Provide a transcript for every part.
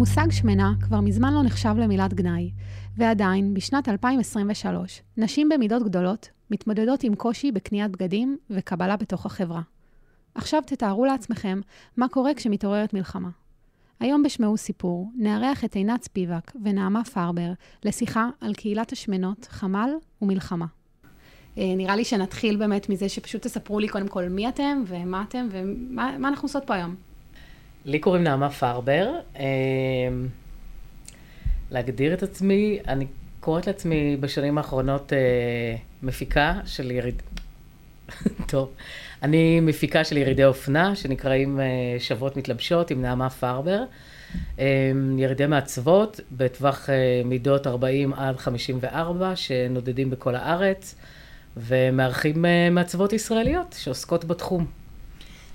המושג שמנה כבר מזמן לא נחשב למילת גנאי, ועדיין, בשנת 2023, נשים במידות גדולות מתמודדות עם קושי בקניית בגדים וקבלה בתוך החברה. עכשיו תתארו לעצמכם מה קורה כשמתעוררת מלחמה. היום בשמעו סיפור, נארח את עינת ספיבק ונעמה פרבר לשיחה על קהילת השמנות, חמ"ל ומלחמה. אה, נראה לי שנתחיל באמת מזה שפשוט תספרו לי קודם כל מי אתם ומה אתם ומה אנחנו עושות פה היום. לי קוראים נעמה פרבר. אה, להגדיר את עצמי, אני קוראת לעצמי בשנים האחרונות אה, מפיקה של יריד... טוב. אני מפיקה של ירידי אופנה, שנקראים שבות מתלבשות עם נעמה פרבר. ירידי מעצבות בטווח מידות 40 עד 54, שנודדים בכל הארץ. ומארחים אה, מעצבות ישראליות שעוסקות בתחום.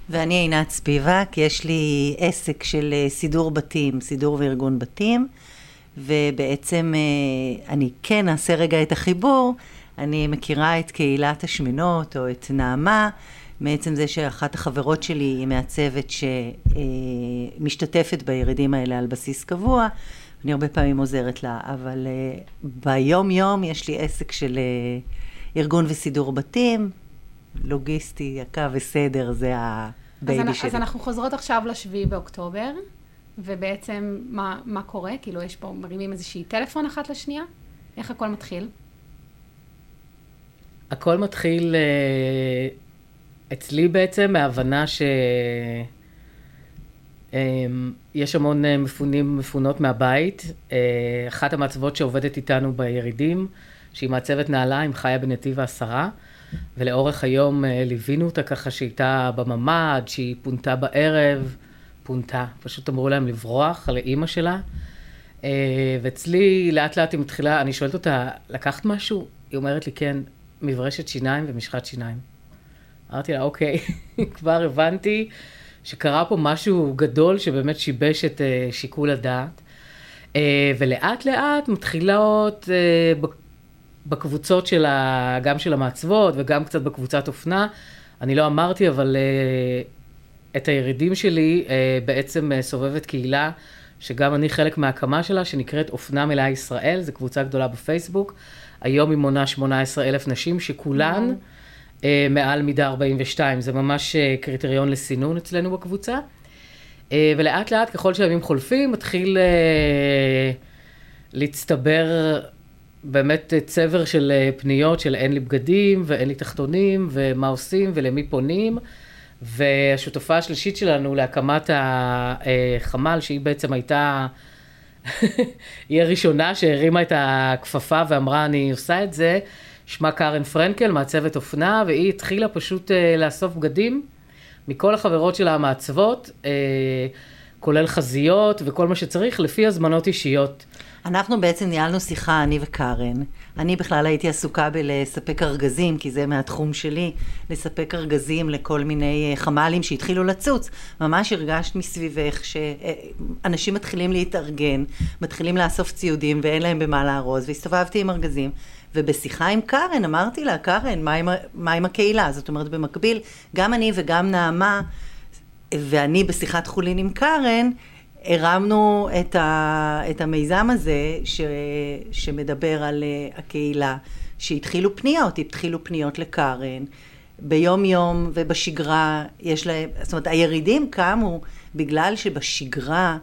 ואני עינת ספיבק, יש לי עסק של אה, סידור בתים, סידור וארגון בתים, ובעצם אה, אני כן אעשה רגע את החיבור, אני מכירה את קהילת השמנות או את נעמה, מעצם זה שאחת החברות שלי היא מעצבת שמשתתפת בירידים האלה על בסיס קבוע, אני הרבה פעמים עוזרת לה, אבל ביום יום יש לי עסק של ארגון וסידור בתים, לוגיסטי, יקה וסדר, זה ה baby שלי. אז אנחנו חוזרות עכשיו לשביעי באוקטובר, ובעצם מה, מה קורה? כאילו, יש פה, מרימים איזושהי טלפון אחת לשנייה? איך הכל מתחיל? הכל מתחיל אה, אצלי בעצם מההבנה ש... אה, יש המון אה, מפונים, מפונות מהבית. אחת המעצבות שעובדת איתנו בירידים, שהיא מעצבת נעליים, חיה בנתיב העשרה, ולאורך היום אה, ליווינו אותה ככה שהייתה בממ"ד, שהיא פונתה בערב, פונתה, פשוט אמרו להם לברוח לאימא שלה. אה, ואצלי לאט לאט היא מתחילה, אני שואלת אותה, לקחת משהו? היא אומרת לי, כן, מברשת שיניים ומשחת שיניים. אמרתי לה, אוקיי, כבר הבנתי שקרה פה משהו גדול שבאמת שיבש את uh, שיקול הדעת. ולאט לאט מתחילות בקבוצות של ה... גם של המעצבות וגם קצת בקבוצת אופנה. אני לא אמרתי, אבל uh, את הירידים שלי uh, בעצם uh, סובבת קהילה, שגם אני חלק מההקמה שלה, שנקראת אופנה מלאה ישראל, זו קבוצה גדולה בפייסבוק. היום היא מונה 18 אלף נשים, שכולן uh, מעל מידה 42. זה ממש uh, קריטריון לסינון אצלנו בקבוצה. Uh, ולאט לאט, ככל שהימים חולפים, מתחיל uh, להצטבר באמת צבר של אה, פניות של אין לי בגדים ואין לי תחתונים ומה עושים ולמי פונים. והשותפה השלישית שלנו להקמת החמ"ל, שהיא בעצם הייתה, היא הראשונה שהרימה את הכפפה ואמרה אני עושה את זה, שמה קארן פרנקל, מעצבת אופנה, והיא התחילה פשוט אה, לאסוף בגדים מכל החברות שלה המעצבות, אה, כולל חזיות וכל מה שצריך, לפי הזמנות אישיות. אנחנו בעצם ניהלנו שיחה, אני וקארן. אני בכלל הייתי עסוקה בלספק ארגזים, כי זה מהתחום שלי, לספק ארגזים לכל מיני אה, חמ"לים שהתחילו לצוץ. ממש הרגשת מסביבך שאנשים מתחילים להתארגן, מתחילים לאסוף ציודים ואין להם במה לארוז, והסתובבתי עם ארגזים. ובשיחה עם קארן, אמרתי לה, קארן, מה עם, מה עם הקהילה? זאת אומרת, במקביל, גם אני וגם נעמה, ואני בשיחת חולין עם קארן, הרמנו את, ה, את המיזם הזה ש, שמדבר על uh, הקהילה, שהתחילו פניות, התחילו פניות לקארן, ביום יום ובשגרה יש להם, זאת אומרת הירידים קמו בגלל שבשגרה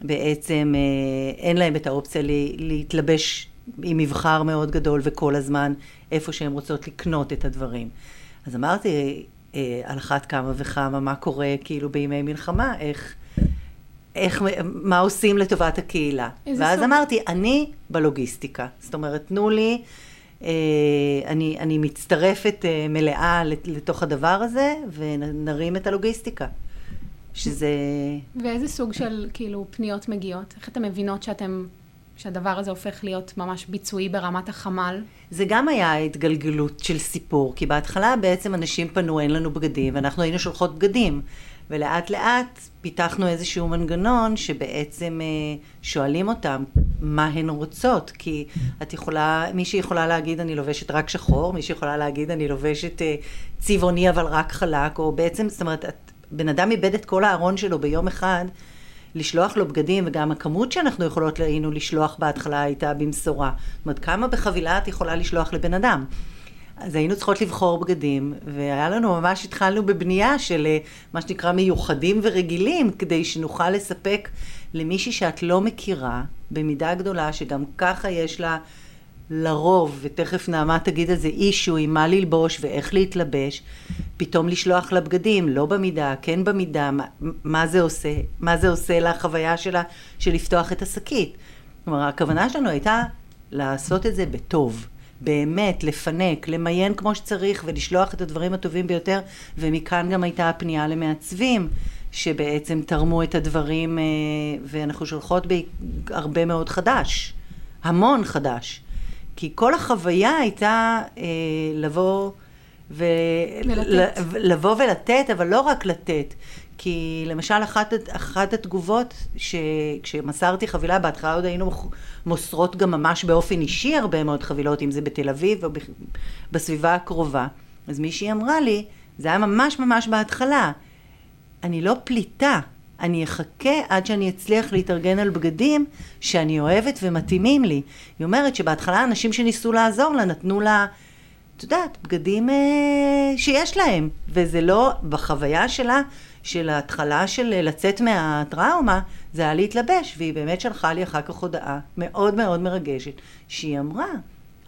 בעצם uh, אין להם את האופציה להתלבש עם מבחר מאוד גדול וכל הזמן איפה שהן רוצות לקנות את הדברים. אז אמרתי, אה, על אחת כמה וכמה, מה קורה כאילו בימי מלחמה, איך, איך, מה עושים לטובת הקהילה. ואז סוג? אמרתי, אני בלוגיסטיקה. זאת אומרת, תנו לי, אה, אני, אני מצטרפת אה, מלאה לתוך הדבר הזה, ונרים את הלוגיסטיקה. שזה... ואיזה סוג של, כאילו, פניות מגיעות? איך אתן מבינות שאתם שהדבר הזה הופך להיות ממש ביצועי ברמת החמ"ל? זה גם היה התגלגלות של סיפור, כי בהתחלה בעצם אנשים פנו, אין לנו בגדים, ואנחנו היינו שולחות בגדים. ולאט לאט פיתחנו איזשהו מנגנון שבעצם אה, שואלים אותם מה הן רוצות, כי את יכולה, מישהי יכולה להגיד אני לובשת רק שחור, מישהי יכולה להגיד אני לובשת אה, צבעוני אבל רק חלק, או בעצם, זאת אומרת, את, בן אדם איבד את כל הארון שלו ביום אחד, לשלוח לו בגדים, וגם הכמות שאנחנו יכולות היינו לשלוח בהתחלה הייתה במשורה. זאת אומרת, כמה בחבילה את יכולה לשלוח לבן אדם? אז היינו צריכות לבחור בגדים, והיה לנו ממש, התחלנו בבנייה של אה, מה שנקרא מיוחדים ורגילים, כדי שנוכל לספק למישהי שאת לא מכירה, במידה גדולה, שגם ככה יש לה לרוב, ותכף נעמה תגיד על זה אישו עם מה ללבוש ואיך להתלבש, פתאום לשלוח לה בגדים, לא במידה, כן במידה, מה, מה זה עושה, מה זה עושה לחוויה שלה של לפתוח את השקית. כלומר, הכוונה שלנו הייתה לעשות את זה בטוב. באמת לפנק, למיין כמו שצריך ולשלוח את הדברים הטובים ביותר, ומכאן גם הייתה הפנייה למעצבים, שבעצם תרמו את הדברים, אה, ואנחנו שולחות בהרבה מאוד חדש, המון חדש. כי כל החוויה הייתה אה, לבוא ו... ולתת. לבוא ולתת, אבל לא רק לתת. כי למשל אחת, אחת התגובות שכשמסרתי חבילה, בהתחלה עוד היינו מוסרות גם ממש באופן אישי הרבה מאוד חבילות, אם זה בתל אביב או בסביבה הקרובה. אז מישהי אמרה לי, זה היה ממש ממש בהתחלה, אני לא פליטה, אני אחכה עד שאני אצליח להתארגן על בגדים שאני אוהבת ומתאימים לי. היא אומרת שבהתחלה אנשים שניסו לעזור לה נתנו לה, את יודעת, בגדים אה, שיש להם, וזה לא, בחוויה שלה, של ההתחלה של לצאת מהטראומה, זה היה להתלבש, והיא באמת שלחה לי אחר כך הודעה מאוד מאוד מרגשת, שהיא אמרה,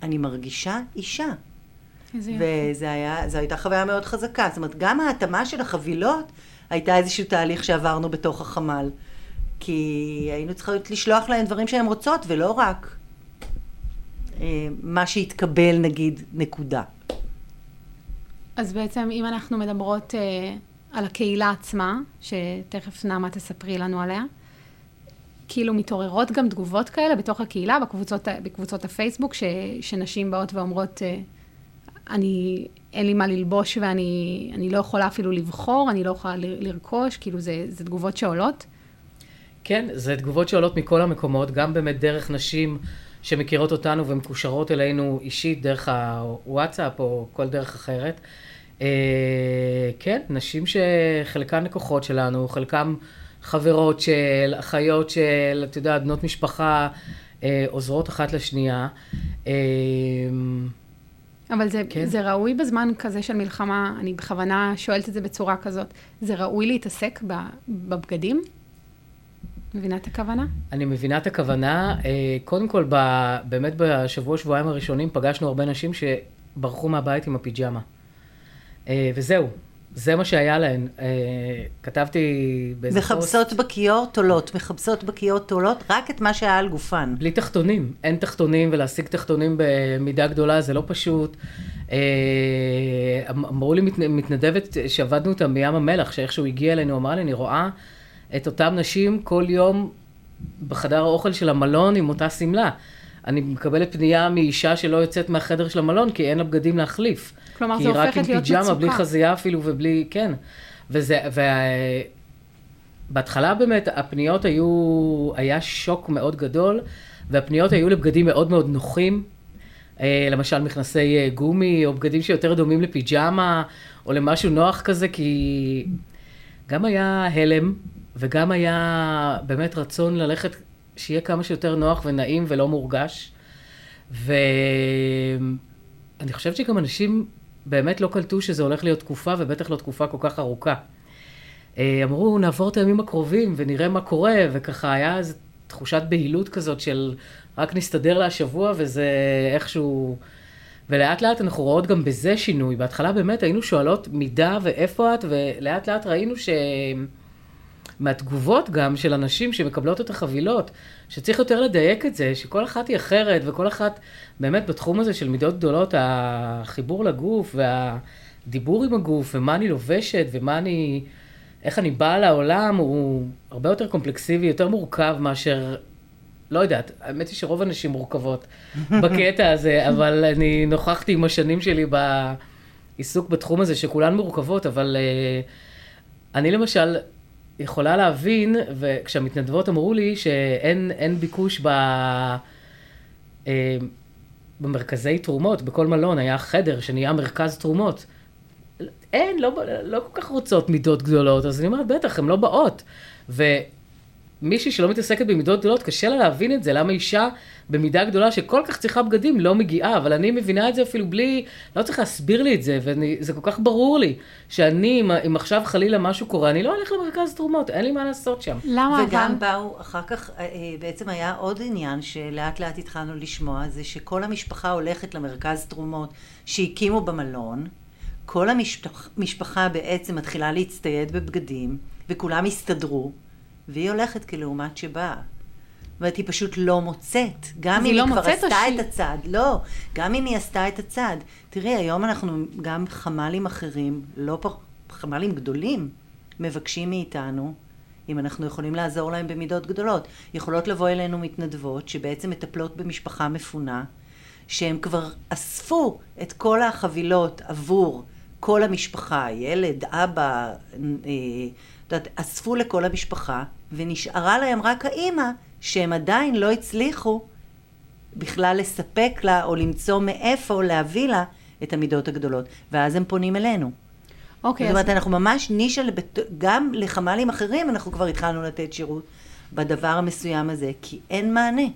אני מרגישה אישה. וזו הייתה חוויה מאוד חזקה. זאת אומרת, גם ההתאמה של החבילות הייתה איזשהו תהליך שעברנו בתוך החמ"ל. כי היינו צריכות לשלוח להן דברים שהן רוצות, ולא רק אה, מה שהתקבל, נגיד, נקודה. אז בעצם, אם אנחנו מדברות אה, על הקהילה עצמה, שתכף נעמה תספרי לנו עליה, כאילו מתעוררות גם תגובות כאלה בתוך הקהילה, בקבוצות, בקבוצות הפייסבוק, ש, שנשים באות ואומרות, אה, אני, אין לי מה ללבוש ואני לא יכולה אפילו לבחור, אני לא יכולה לרכוש, כאילו זה, זה תגובות שעולות? כן, זה תגובות שעולות מכל המקומות, גם באמת דרך נשים שמכירות אותנו ומקושרות אלינו אישית, דרך הוואטסאפ או כל דרך אחרת. אה, כן, נשים שחלקן לקוחות שלנו, חלקן חברות של, אחיות של, אתה יודע, בנות משפחה, אה, עוזרות אחת לשנייה. אה, אבל זה, כן. זה ראוי בזמן כזה של מלחמה, אני בכוונה שואלת את זה בצורה כזאת, זה ראוי להתעסק בבגדים? מבינה את הכוונה? אני מבינה את הכוונה. קודם כל, באמת בשבוע, שבועיים הראשונים פגשנו הרבה נשים שברחו מהבית עם הפיג'מה. אה, וזהו, זה מה שהיה להן. אה, כתבתי באיזה פוסט... מחפשות בכיור תולות, מחפשות בכיור תולות רק את מה שהיה על גופן. בלי תחתונים, אין תחתונים, ולהשיג תחתונים במידה גדולה זה לא פשוט. אה, אמ, אמרו לי מתנדבת שעבדנו אותה מים המלח, שאיכשהו הגיע אלינו, אמרה לי, אני רואה את אותן נשים כל יום בחדר האוכל של המלון עם אותה שמלה. אני מקבלת פנייה מאישה שלא יוצאת מהחדר של המלון, כי אין לה בגדים להחליף. כלומר, זה הופכת להיות מצוקה. כי רק עם פיג'מה, בלי חזייה אפילו, ובלי, כן. וזה, ובהתחלה באמת הפניות היו, היה שוק מאוד גדול, והפניות היו לבגדים מאוד מאוד נוחים. אה, למשל מכנסי אה, גומי, או בגדים שיותר דומים לפיג'מה, או למשהו נוח כזה, כי גם היה הלם, וגם היה באמת רצון ללכת, שיהיה כמה שיותר נוח ונעים ולא מורגש. ואני חושבת שגם אנשים באמת לא קלטו שזה הולך להיות תקופה, ובטח לא תקופה כל כך ארוכה. אה, אמרו, נעבור את הימים הקרובים ונראה מה קורה, וככה היה איזו תחושת בהילות כזאת של רק נסתדר להשבוע וזה איכשהו... ולאט לאט אנחנו רואות גם בזה שינוי. בהתחלה באמת היינו שואלות מידה ואיפה את, ולאט לאט ראינו ש... מהתגובות גם של אנשים שמקבלות את החבילות, שצריך יותר לדייק את זה, שכל אחת היא אחרת, וכל אחת באמת בתחום הזה של מידות גדולות, החיבור לגוף והדיבור עם הגוף, ומה אני לובשת, ומה אני, איך אני באה לעולם, הוא הרבה יותר קומפלקסיבי, יותר מורכב מאשר, לא יודעת, האמת היא שרוב הנשים מורכבות בקטע הזה, אבל אני נוכחתי עם השנים שלי בעיסוק בתחום הזה, שכולן מורכבות, אבל... uh, אני למשל יכולה להבין, וכשהמתנדבות אמרו לי שאין ביקוש ב... אה, במרכזי תרומות, בכל מלון היה חדר שנהיה מרכז תרומות. אין, לא, לא כל כך רוצות מידות גדולות, אז אני אומרת, בטח, הן לא באות. מישהי שלא מתעסקת במידות גדולות, קשה לה להבין את זה, למה אישה במידה גדולה שכל כך צריכה בגדים לא מגיעה, אבל אני מבינה את זה אפילו בלי, לא צריך להסביר לי את זה, וזה כל כך ברור לי, שאני, אם, אם עכשיו חלילה משהו קורה, אני לא אלך למרכז תרומות, אין לי מה לעשות שם. למה וגם אבל? באו, אחר כך אה, אה, בעצם היה עוד עניין שלאט לאט התחלנו לשמוע, זה שכל המשפחה הולכת למרכז תרומות שהקימו במלון, כל המשפחה בעצם מתחילה להצטייד בבגדים, וכולם הסתדרו, והיא הולכת כלעומת שבאה. זאת אומרת, היא פשוט לא מוצאת. גם אם היא היא, לא כבר עשתה שהיא- את הצעד. לא, גם אם היא עשתה את הצעד. תראי, היום אנחנו, גם חמ"לים אחרים, לא פח, חמ"לים גדולים, מבקשים מאיתנו אם אנחנו יכולים לעזור להם במידות גדולות. יכולות לבוא אלינו מתנדבות שבעצם מטפלות במשפחה מפונה, שהם כבר אספו את כל החבילות עבור כל המשפחה, ילד, אבא, אה, יודעת, אספו לכל המשפחה, ונשארה להם רק האימא, שהם עדיין לא הצליחו בכלל לספק לה, או למצוא מאיפה להביא לה את המידות הגדולות. ואז הם פונים אלינו. אוקיי, זאת אז אומרת, אנחנו ממש נישה, לבט... גם לחמ"לים אחרים אנחנו כבר התחלנו לתת שירות בדבר המסוים הזה, כי אין מענה.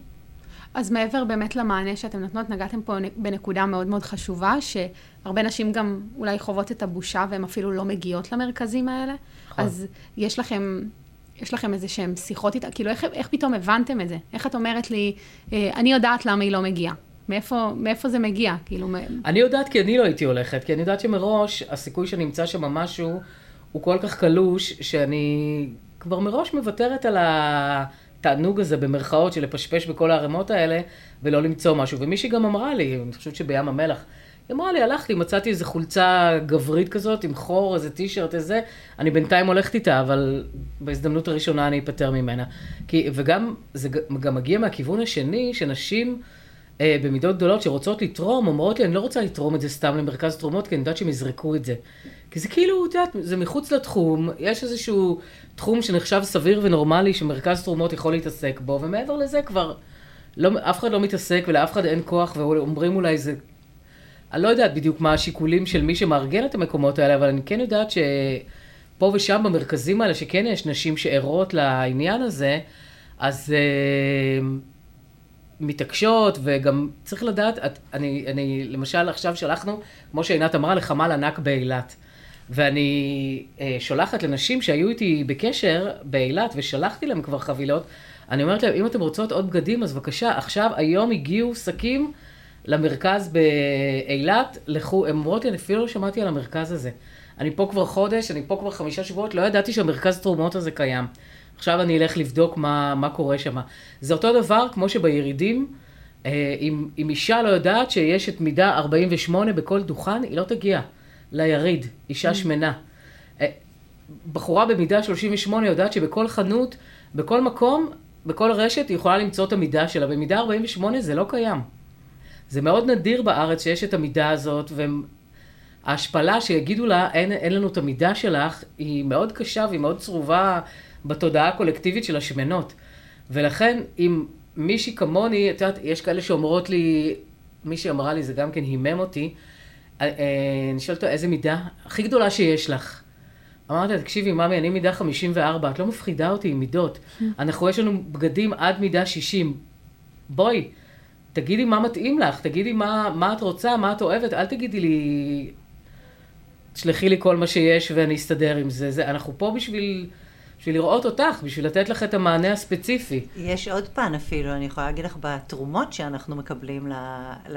אז מעבר באמת למענה שאתם נותנות, נגעתם פה בנקודה מאוד מאוד חשובה, שהרבה נשים גם אולי חוות את הבושה והן אפילו לא מגיעות למרכזים האלה. נכון. אז יש לכם, יש לכם איזה שהן שיחות איתה, כאילו איך, איך פתאום הבנתם את זה? איך את אומרת לי, אה, אני יודעת למה היא לא מגיעה? מאיפה, מאיפה זה מגיע? כאילו, אני יודעת כי אני לא הייתי הולכת, כי אני יודעת שמראש הסיכוי שנמצא שם משהו הוא כל כך קלוש, שאני כבר מראש מוותרת על התענוג הזה במרכאות של לפשפש בכל הערימות האלה ולא למצוא משהו. ומישהי גם אמרה לי, אני חושבת שבים המלח, היא אמרה לי, הלכתי, מצאתי איזו חולצה גברית כזאת עם חור, איזה טישרט, איזה, אני בינתיים הולכת איתה, אבל בהזדמנות הראשונה אני אפטר ממנה. כי, וגם, זה גם מגיע מהכיוון השני, שנשים... אה, במידות גדולות שרוצות לתרום, אומרות לי, אני לא רוצה לתרום את זה סתם למרכז תרומות, כי אני יודעת שהם יזרקו את זה. כי זה כאילו, את יודעת, זה מחוץ לתחום, יש איזשהו תחום שנחשב סביר ונורמלי שמרכז תרומות יכול להתעסק בו, ומעבר לזה כבר, לא, אף אחד לא מתעסק ולאף אחד אין כוח, ואומרים אולי זה... אני לא יודעת בדיוק מה השיקולים של מי שמארגן את המקומות האלה, אבל אני כן יודעת שפה ושם במרכזים האלה, שכן יש נשים שערות לעניין הזה, אז... אה, מתעקשות, וגם צריך לדעת, את, אני, אני למשל עכשיו שלחנו, כמו שעינת אמרה, לחמ"ל ענק באילת. ואני אה, שולחת לנשים שהיו איתי בקשר באילת, ושלחתי להם כבר חבילות, אני אומרת להם, אם אתם רוצות עוד בגדים, אז בבקשה, עכשיו, היום הגיעו שקים למרכז באילת, לכו, הן אומרות לי, אני אפילו לא שמעתי על המרכז הזה. אני פה כבר חודש, אני פה כבר חמישה שבועות, לא ידעתי שהמרכז תרומות הזה קיים. עכשיו אני אלך לבדוק מה, מה קורה שם. זה אותו דבר כמו שבירידים, אה, אם, אם אישה לא יודעת שיש את מידה 48 בכל דוכן, היא לא תגיע ליריד, אישה שמנה. אה, בחורה במידה 38 יודעת שבכל חנות, בכל מקום, בכל רשת היא יכולה למצוא את המידה שלה. במידה 48 זה לא קיים. זה מאוד נדיר בארץ שיש את המידה הזאת, וההשפלה שיגידו לה, אין, אין לנו את המידה שלך, היא מאוד קשה והיא מאוד צרובה בתודעה הקולקטיבית של השמנות. ולכן, אם מישהי כמוני, את יודעת, יש כאלה שאומרות לי, מישהי אמרה לי, זה גם כן הימם אותי, אה, אה, אני שואלת אותה, איזה מידה? הכי גדולה שיש לך. אמרתי לה, תקשיבי, ממי, אני מידה 54, את לא מפחידה אותי עם מידות. אנחנו, יש לנו בגדים עד מידה 60. בואי, תגידי מה מתאים לך, תגידי מה, מה את רוצה, מה את אוהבת, אל תגידי לי, תשלחי לי כל מה שיש ואני אסתדר עם זה. זה אנחנו פה בשביל, בשביל לראות אותך, בשביל לתת לך את המענה הספציפי. יש עוד פן אפילו, אני יכולה להגיד לך, בתרומות שאנחנו מקבלים,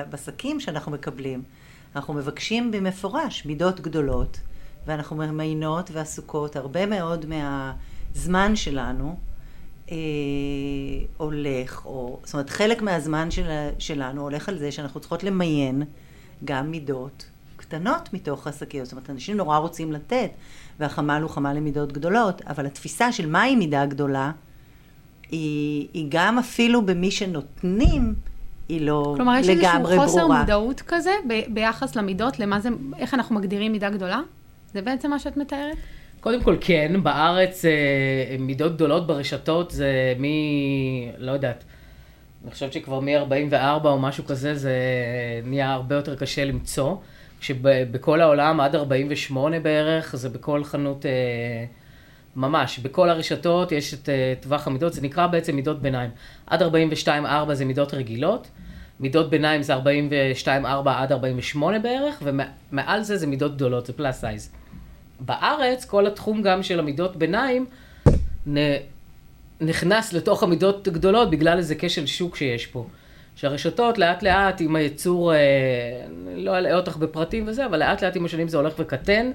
בשקים שאנחנו מקבלים, אנחנו מבקשים במפורש מידות גדולות, ואנחנו ממיינות ועסוקות הרבה מאוד מהזמן שלנו. אה, הולך, או, זאת אומרת, חלק מהזמן של, שלנו הולך על זה שאנחנו צריכות למיין גם מידות קטנות מתוך השקיות. זאת אומרת, אנשים נורא רוצים לתת, והחמ"ל הוא חמ"ל למידות גדולות, אבל התפיסה של מהי מידה גדולה, היא, היא גם אפילו במי שנותנים, היא לא כלומר, יש לגמרי איזשהו חוסר ברורה. מודעות כזה ב- ביחס למידות, למה זה, איך אנחנו מגדירים מידה גדולה? זה בעצם מה שאת מתארת? קודם כל כן, בארץ אה, מידות גדולות ברשתות זה מ... לא יודעת. אני חושבת שכבר מ-44 או משהו כזה זה נהיה הרבה יותר קשה למצוא. כשבכל העולם עד 48 בערך, זה בכל חנות אה, ממש, בכל הרשתות יש את uh, טווח המידות, זה נקרא בעצם מידות ביניים. עד 42-4 זה מידות רגילות, מידות ביניים זה 42-4 עד 48 בערך, ומעל זה זה מידות גדולות, זה פלאס סייז. בארץ, כל התחום גם של המידות ביניים נ... נכנס לתוך המידות גדולות בגלל איזה כשל שוק שיש פה. שהרשתות לאט לאט עם הייצור, אה, לא אלאה אותך בפרטים וזה, אבל לאט לאט עם השנים זה הולך וקטן.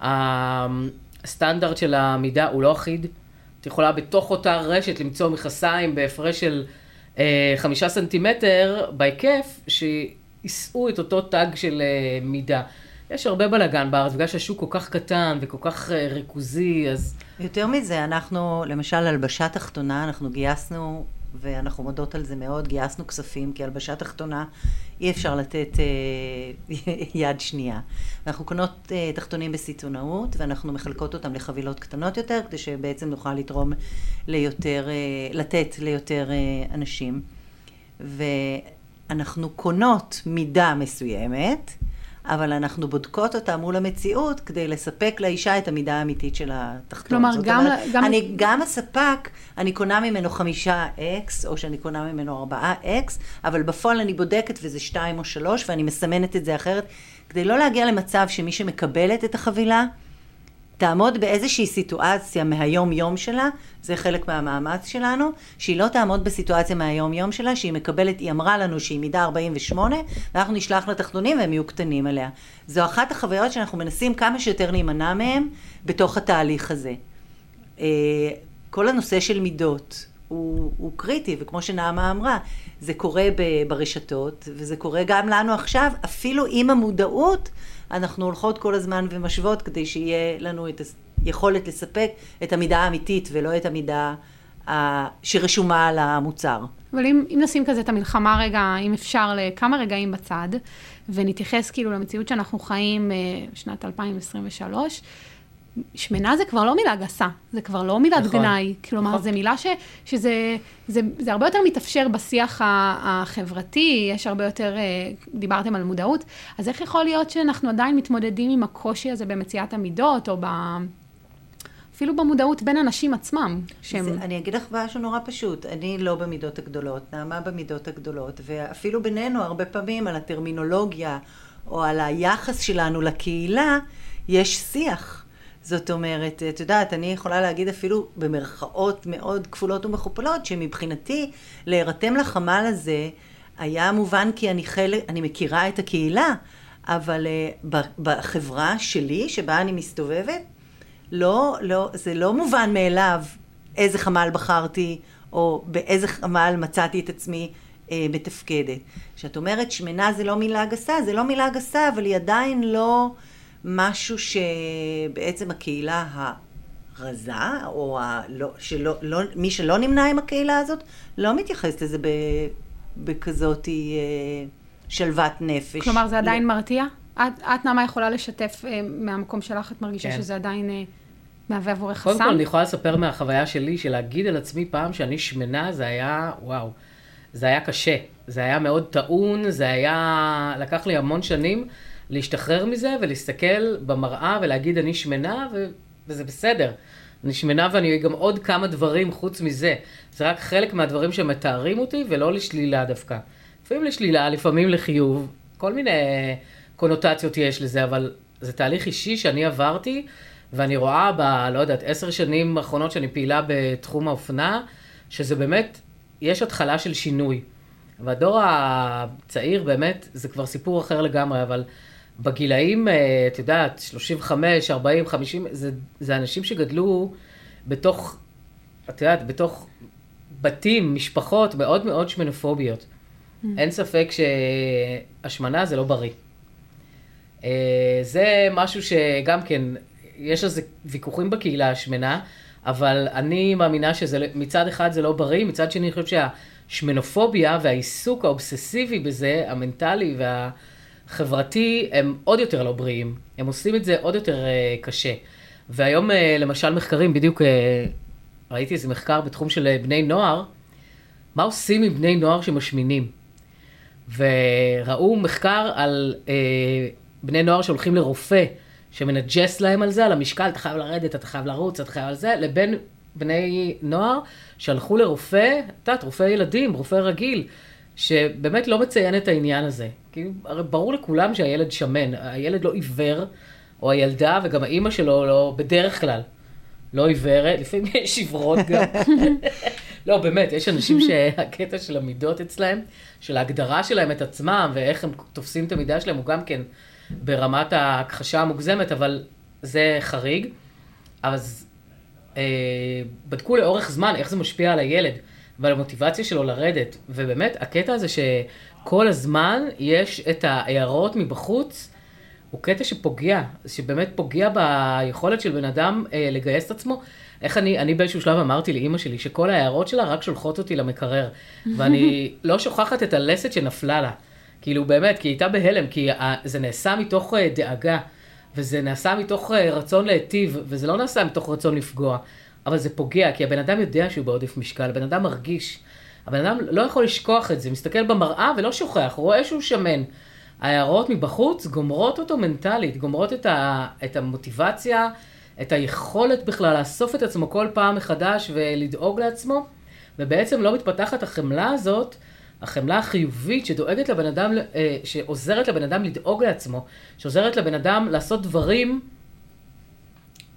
הסטנדרט של המידה הוא לא אחיד. את יכולה בתוך אותה רשת למצוא מכסיים בהפרש של אה, חמישה סנטימטר בהיקף, שיישאו את אותו טאג של אה, מידה. יש הרבה בלאגן בארץ, בגלל שהשוק כל כך קטן וכל כך אה, ריכוזי, אז... יותר מזה, אנחנו, למשל, הלבשה תחתונה, אנחנו גייסנו, ואנחנו מודות על זה מאוד, גייסנו כספים, כי הלבשה תחתונה אי אפשר לתת אה, יד שנייה. אנחנו קונות אה, תחתונים בסיטונאות, ואנחנו מחלקות אותם לחבילות קטנות יותר, כדי שבעצם נוכל לתרום ליותר, אה, לתת ליותר אה, אנשים. ואנחנו קונות מידה מסוימת, אבל אנחנו בודקות אותה מול המציאות כדי לספק לאישה את המידה האמיתית של התחתון. כלומר, גם... אומרת, גם... אני, גם הספק, אני קונה ממנו חמישה אקס, או שאני קונה ממנו ארבעה אקס, אבל בפועל אני בודקת וזה שתיים או שלוש, ואני מסמנת את זה אחרת, כדי לא להגיע למצב שמי שמקבלת את החבילה, תעמוד באיזושהי סיטואציה מהיום-יום שלה, זה חלק מהמאמץ שלנו, שהיא לא תעמוד בסיטואציה מהיום-יום שלה, שהיא מקבלת, היא אמרה לנו שהיא מידה 48, ואנחנו נשלח לתחתונים והם יהיו קטנים עליה. זו אחת החוויות שאנחנו מנסים כמה שיותר להימנע מהם בתוך התהליך הזה. אה, כל הנושא של מידות הוא, הוא קריטי, וכמו שנעמה אמרה, זה קורה ברשתות, וזה קורה גם לנו עכשיו, אפילו עם המודעות. אנחנו הולכות כל הזמן ומשוות כדי שיהיה לנו את היכולת לספק את המידה האמיתית ולא את המידה שרשומה על המוצר. אבל אם, אם נשים כזה את המלחמה רגע, אם אפשר, לכמה רגעים בצד, ונתייחס כאילו למציאות שאנחנו חיים אה, שנת 2023, שמנה זה כבר לא מילה גסה, זה כבר לא מילת נכון, גנאי. כלומר, נכון. זו מילה ש, שזה זה, זה הרבה יותר מתאפשר בשיח החברתי, יש הרבה יותר, אה, דיברתם על מודעות, אז איך יכול להיות שאנחנו עדיין מתמודדים עם הקושי הזה במציאת המידות, או ב... אפילו במודעות בין אנשים עצמם. שהם... זה, אני אגיד לך משהו נורא פשוט, אני לא במידות הגדולות, נעמה במידות הגדולות, ואפילו בינינו הרבה פעמים על הטרמינולוגיה, או על היחס שלנו לקהילה, יש שיח. זאת אומרת, את יודעת, אני יכולה להגיד אפילו במרכאות מאוד כפולות ומכופלות, שמבחינתי להירתם לחמ"ל הזה היה מובן כי אני חלק, אני מכירה את הקהילה, אבל uh, בחברה שלי, שבה אני מסתובבת, לא, לא, זה לא מובן מאליו איזה חמ"ל בחרתי, או באיזה חמ"ל מצאתי את עצמי uh, מתפקדת. כשאת אומרת שמנה זה לא מילה גסה, זה לא מילה גסה, אבל היא עדיין לא... משהו שבעצם הקהילה הרזה, או ה... לא, שלא, לא, מי שלא נמנה עם הקהילה הזאת, לא מתייחס לזה ב, בכזאת אה, שלוות נפש. כלומר, זה עדיין לא. מרתיע? את, את נעמה יכולה לשתף אה, מהמקום שלך, את מרגישה כן. שזה עדיין אה, מהווה עבורך חסם? קודם כל, אני יכולה לספר מהחוויה שלי, שלהגיד על עצמי פעם שאני שמנה, זה היה, וואו, זה היה קשה. זה היה מאוד טעון, זה היה, לקח לי המון שנים. להשתחרר מזה ולהסתכל במראה ולהגיד אני שמנה ו... וזה בסדר. אני שמנה ואני גם עוד כמה דברים חוץ מזה. זה רק חלק מהדברים שמתארים אותי ולא לשלילה דווקא. לפעמים לשלילה, לפעמים לחיוב, כל מיני קונוטציות יש לזה, אבל זה תהליך אישי שאני עברתי, ואני רואה ב, לא יודעת, עשר שנים האחרונות שאני פעילה בתחום האופנה, שזה באמת, יש התחלה של שינוי. והדור הצעיר באמת, זה כבר סיפור אחר לגמרי, אבל בגילאים, אה, את יודעת, 35, 40, 50, זה, זה אנשים שגדלו בתוך, את יודעת, בתוך בתים, משפחות מאוד מאוד שמנופוביות. Mm. אין ספק שהשמנה זה לא בריא. אה, זה משהו שגם כן, יש על זה ויכוחים בקהילה השמנה, אבל אני מאמינה שזה מצד אחד זה לא בריא, מצד שני אני חושבת שהשמנופוביה והעיסוק האובססיבי בזה, המנטלי וה... חברתי, הם עוד יותר לא בריאים. הם עושים את זה עוד יותר uh, קשה. והיום, uh, למשל, מחקרים, בדיוק uh, ראיתי איזה מחקר בתחום של בני נוער, מה עושים עם בני נוער שמשמינים. וראו מחקר על uh, בני נוער שהולכים לרופא, שמנג'ס להם על זה, על המשקל, אתה חייב לרדת, אתה חייב לרוץ, אתה חייב על זה, לבין בני נוער שהלכו לרופא, את יודעת, רופא ילדים, רופא רגיל, שבאמת לא מציין את העניין הזה. כי הרי ברור לכולם שהילד שמן, הילד לא עיוור, או הילדה, וגם האימא שלו לא, בדרך כלל, לא עיוורת, לפעמים יש עיוורות גם. לא, באמת, יש אנשים שהקטע של המידות אצלהם, של ההגדרה שלהם את עצמם, ואיך הם תופסים את המידה שלהם, הוא גם כן ברמת ההכחשה המוגזמת, אבל זה חריג. אז אה, בדקו לאורך זמן איך זה משפיע על הילד ועל המוטיבציה שלו לרדת. ובאמת, הקטע הזה שכל הזמן יש את ההערות מבחוץ, הוא קטע שפוגע, שבאמת פוגע ביכולת של בן אדם אה, לגייס את עצמו. איך אני, אני באיזשהו שלב אמרתי לאימא שלי שכל ההערות שלה רק שולחות אותי למקרר. ואני לא שוכחת את הלסת שנפלה לה. כאילו באמת, כי היא הייתה בהלם, כי זה נעשה מתוך אה, דאגה, וזה נעשה מתוך אה, רצון להיטיב, וזה לא נעשה מתוך רצון לפגוע. אבל זה פוגע, כי הבן אדם יודע שהוא בעודף משקל, הבן אדם מרגיש. הבן אדם לא יכול לשכוח את זה, מסתכל במראה ולא שוכח, רואה שהוא שמן. ההערות מבחוץ גומרות אותו מנטלית, גומרות את, ה, את המוטיבציה, את היכולת בכלל לאסוף את עצמו כל פעם מחדש ולדאוג לעצמו, ובעצם לא מתפתחת החמלה הזאת, החמלה החיובית שדואגת לבן אדם, אה, שעוזרת לבן אדם לדאוג לעצמו, שעוזרת לבן אדם לעשות דברים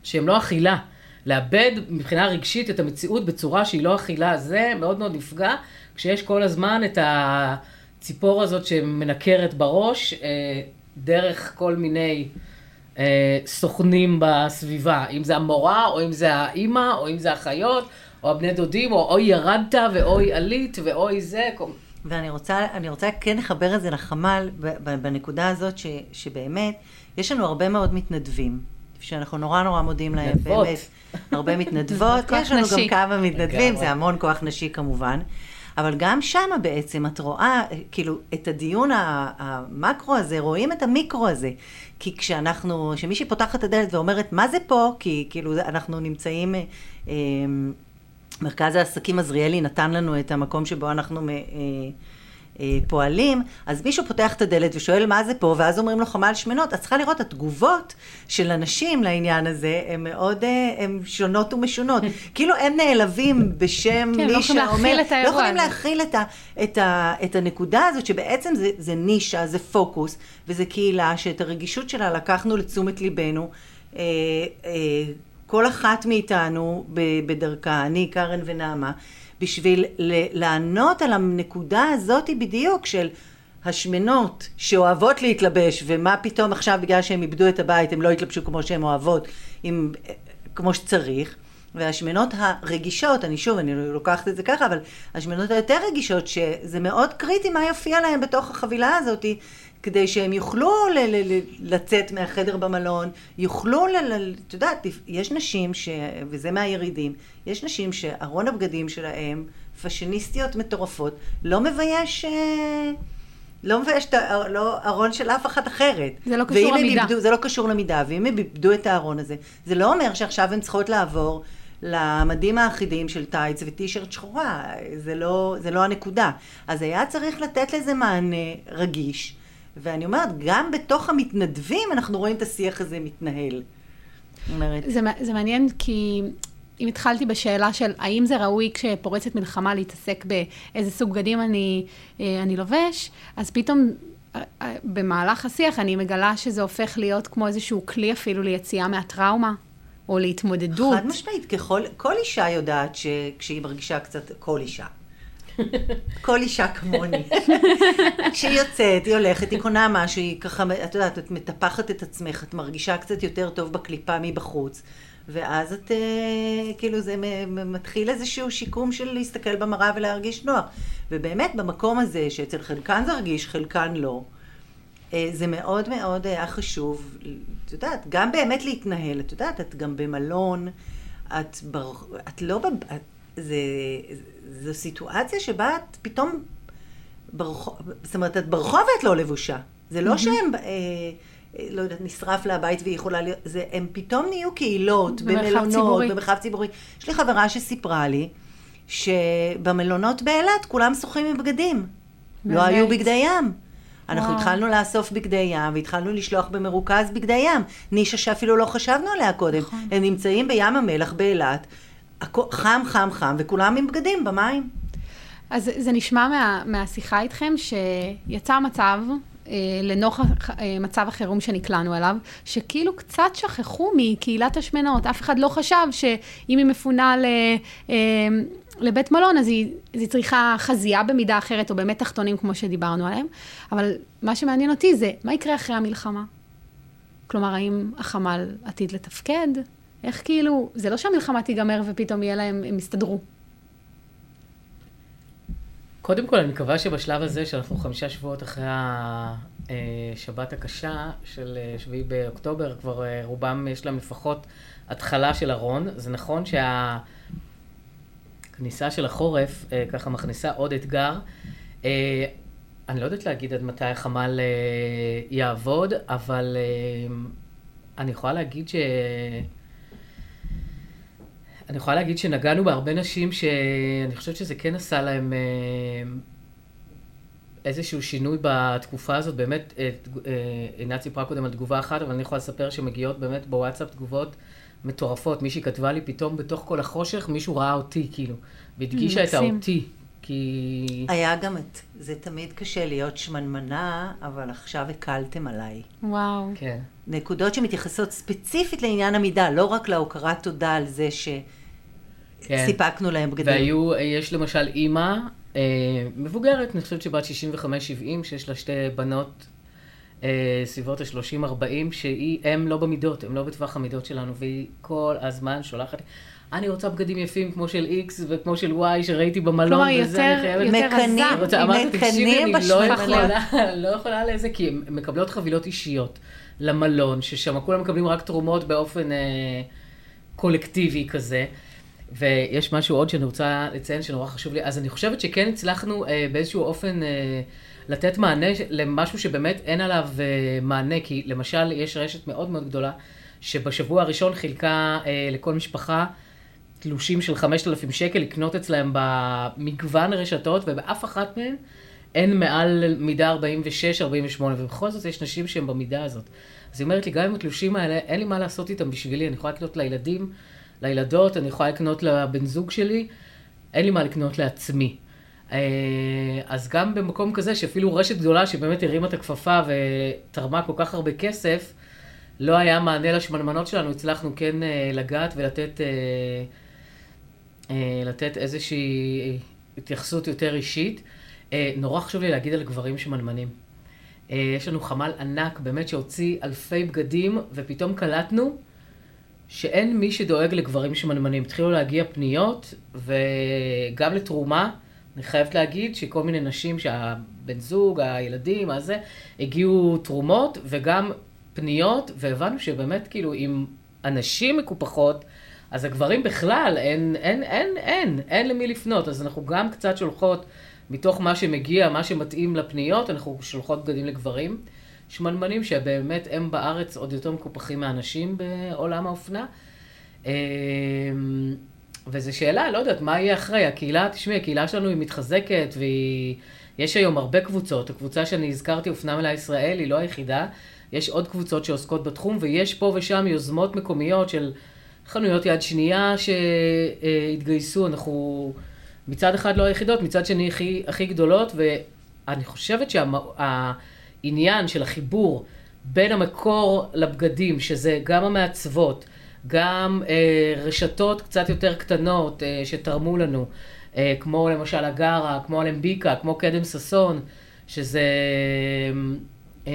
שהם לא אכילה. לאבד מבחינה רגשית את המציאות בצורה שהיא לא אכילה, זה מאוד מאוד נפגע, כשיש כל הזמן את הציפור הזאת שמנקרת בראש, אה, דרך כל מיני אה, סוכנים בסביבה, אם זה המורה, או אם זה האימא, או אם זה החיות, או הבני דודים, או אוי ירדת, ואוי עלית, ואוי זה. ואני רוצה, רוצה כן לחבר את זה לחמ"ל, בנקודה הזאת, ש, שבאמת, יש לנו הרבה מאוד מתנדבים. שאנחנו נורא נורא מודים להם, מתנדבות. באמת, הרבה מתנדבות, יש לנו גם כמה מתנדבים, זה המון כוח נשי כמובן, אבל גם שמה בעצם את רואה, כאילו, את הדיון המקרו הזה, רואים את המיקרו הזה, כי כשאנחנו, כשמישהי פותחת את הדלת ואומרת, מה זה פה? כי כאילו, אנחנו נמצאים... אה, מרכז העסקים עזריאלי נתן לנו את המקום שבו אנחנו אה, פועלים, אז מישהו פותח את הדלת ושואל מה זה פה, ואז אומרים לו חמ"ל שמנות, אז צריכה לראות, התגובות של אנשים לעניין הזה, הן מאוד, אה, הן שונות ומשונות. כאילו הם נעלבים בשם כן, מי לא שאומר, לא יכולים להכיל את, ה, את, ה, את הנקודה הזאת, שבעצם זה, זה נישה, זה פוקוס, וזה קהילה שאת הרגישות שלה לקחנו לתשומת ליבנו. אה, אה, כל אחת מאיתנו בדרכה, אני, קארן ונעמה, בשביל לענות על הנקודה הזאת בדיוק של השמנות שאוהבות להתלבש ומה פתאום עכשיו בגלל שהם איבדו את הבית הם לא יתלבשו כמו שהן אוהבות עם, כמו שצריך. והשמנות הרגישות, אני שוב, אני לוקחת את זה ככה, אבל השמנות היותר רגישות, שזה מאוד קריטי מה יופיע להם בתוך החבילה הזאת, כדי שהם יוכלו לצאת מהחדר במלון, יוכלו, את יודעת, יש נשים, ש, וזה מהירידים, יש נשים שארון הבגדים שלהם, פאשיניסטיות מטורפות, לא מבייש... אה, לא מבייש את הארון לא, של אף אחת אחרת. זה לא קשור למידה. איבדו, זה לא קשור למידה, ואם הם איבדו את הארון הזה, זה לא אומר שעכשיו הן צריכות לעבור למדים האחידים של טייץ וטישרט שחורה, זה לא, זה לא הנקודה. אז היה צריך לתת לזה מענה רגיש, ואני אומרת, גם בתוך המתנדבים אנחנו רואים את השיח הזה מתנהל. אומרת... זה, זה מעניין כי אם התחלתי בשאלה של האם זה ראוי כשפורצת מלחמה להתעסק באיזה סוג בגדים אני, אה, אני לובש, אז פתאום אה, אה, במהלך השיח אני מגלה שזה הופך להיות כמו איזשהו כלי אפילו ליציאה מהטראומה. או להתמודדות. חד משמעית, ככל, כל אישה יודעת שכשהיא מרגישה קצת, כל אישה, כל אישה כמוני. כשהיא יוצאת, היא הולכת, היא קונה משהו, היא ככה, את יודעת, את מטפחת את עצמך, את מרגישה קצת יותר טוב בקליפה מבחוץ. ואז את, אה, כאילו, זה מתחיל איזשהו שיקום של להסתכל במראה ולהרגיש נוח. ובאמת, במקום הזה, שאצל חלקן זה רגיש, חלקן לא, אה, זה מאוד מאוד היה חשוב, את יודעת, גם באמת להתנהל, את יודעת, את גם במלון, את, בר... את לא, את... זה, זו סיטואציה שבה את פתאום, ברחוב, זאת אומרת, את ברחוב ואת לא לבושה. זה לא שהם, אה, אה, לא יודעת, נשרף לה הבית והיא יכולה להיות, זה, הם פתאום נהיו קהילות, במלונות. במרחב ציבורי. יש לי חברה שסיפרה לי, שבמלונות באילת כולם שוחים עם בגדים. לא היו בגדי ים. אנחנו וואו. התחלנו לאסוף בגדי ים, והתחלנו לשלוח במרוכז בגדי ים. נישה שאפילו לא חשבנו עליה קודם. נכון. הם נמצאים בים המלח באילת, חם, חם, חם, וכולם עם בגדים במים. אז זה נשמע מה, מהשיחה איתכם שיצא מצב, אה, לנוכח אה, מצב החירום שנקלענו אליו, שכאילו קצת שכחו מקהילת השמנות. אף אחד לא חשב שאם היא מפונה ל, אה, לבית מלון, אז היא, היא צריכה חזייה במידה אחרת, או באמת תחתונים כמו שדיברנו עליהם. אבל מה שמעניין אותי זה, מה יקרה אחרי המלחמה? כלומר, האם החמ"ל עתיד לתפקד? איך כאילו, זה לא שהמלחמה תיגמר ופתאום יהיה להם, הם יסתדרו. קודם כל, אני מקווה שבשלב הזה, שאנחנו חמישה שבועות אחרי השבת הקשה של אה, שביעי באוקטובר, כבר אה, רובם יש להם לפחות התחלה של ארון. זה נכון שהכניסה של החורף אה, ככה מכניסה עוד אתגר. אני לא יודעת להגיד עד מתי החמ"ל יעבוד, אבל אני יכולה להגיד ש... אני יכולה להגיד שנגענו בהרבה נשים שאני חושבת שזה כן עשה להם אה, איזשהו שינוי בתקופה הזאת. באמת, אה, אה, עינת סיפרה קודם על תגובה אחת, אבל אני יכולה לספר שמגיעות באמת בוואטסאפ תגובות מטורפות. מישהי כתבה לי פתאום בתוך כל החושך, מישהו ראה אותי, כאילו, והדגישה את מקסים. האותי. כי... היה גם את, זה תמיד קשה להיות שמנמנה, אבל עכשיו הקלתם עליי. וואו. כן. נקודות שמתייחסות ספציפית לעניין המידה, לא רק להוקרת תודה על זה כן. שסיפקנו להם בגדים. והיו, יש למשל אימא אה, מבוגרת, אני חושבת שבת 65-70, שיש לה שתי בנות אה, סביבות ה-30-40, שהיא, הם לא במידות, הם לא בטווח המידות שלנו, והיא כל הזמן שולחת אני רוצה בגדים יפים כמו של X וכמו של Y שראיתי במלון, כלומר, וזה, יותר- אני חייבת... יותר מקנאים, עזה. אמרתי, תקשיבי, אני לא בשמנה." יכולה, לא יכולה לזה, כי הן מקבלות חבילות אישיות למלון, ששם כולם מקבלים רק תרומות באופן אה, קולקטיבי כזה. ויש משהו עוד שאני רוצה לציין שנורא חשוב לי. אז אני חושבת שכן הצלחנו אה, באיזשהו אופן אה, לתת מענה למשהו שבאמת אין עליו אה, מענה, כי למשל יש רשת מאוד מאוד גדולה, שבשבוע הראשון חילקה אה, לכל משפחה תלושים של 5,000 שקל לקנות אצלהם במגוון רשתות, ובאף אחת מהן אין מעל מידה 46, 48, ובכל זאת יש נשים שהן במידה הזאת. אז היא אומרת לי, גם עם התלושים האלה, אין לי מה לעשות איתם בשבילי, אני יכולה לקנות לילדים, לילדות, אני יכולה לקנות לבן זוג שלי, אין לי מה לקנות לעצמי. אה, אז גם במקום כזה, שאפילו רשת גדולה שבאמת הרימה את הכפפה ותרמה כל כך הרבה כסף, לא היה מענה לשמנמנות שלנו, הצלחנו כן אה, לגעת ולתת אה, לתת איזושהי התייחסות יותר אישית. נורא חשוב לי להגיד על גברים שמנמנים. יש לנו חמ"ל ענק, באמת, שהוציא אלפי בגדים, ופתאום קלטנו שאין מי שדואג לגברים שמנמנים. התחילו להגיע פניות, וגם לתרומה. אני חייבת להגיד שכל מיני נשים שהבן זוג, הילדים, הזה, הגיעו תרומות וגם פניות, והבנו שבאמת, כאילו, אם הנשים מקופחות, אז הגברים בכלל, אין, אין, אין, אין, אין למי לפנות. אז אנחנו גם קצת שולחות, מתוך מה שמגיע, מה שמתאים לפניות, אנחנו שולחות בגדים לגברים. שמנמנים שבאמת הם בארץ עוד יותר מקופחים מהנשים בעולם האופנה. אמ, וזו שאלה, לא יודעת, מה יהיה אחרי? הקהילה, תשמעי, הקהילה שלנו היא מתחזקת, ויש היום הרבה קבוצות. הקבוצה שאני הזכרתי, אופנה מלאה ישראל, היא לא היחידה. יש עוד קבוצות שעוסקות בתחום, ויש פה ושם יוזמות מקומיות של חנויות יד שנייה שהתגייסו. אנחנו מצד אחד לא היחידות, מצד שני הכי, הכי גדולות, ואני חושבת שהעניין של החיבור בין המקור לבגדים, שזה גם המעצבות, גם אה, רשתות קצת יותר קטנות אה, שתרמו לנו, אה, כמו למשל הגרה, כמו אלמביקה, כמו קדם ששון, שזה אה,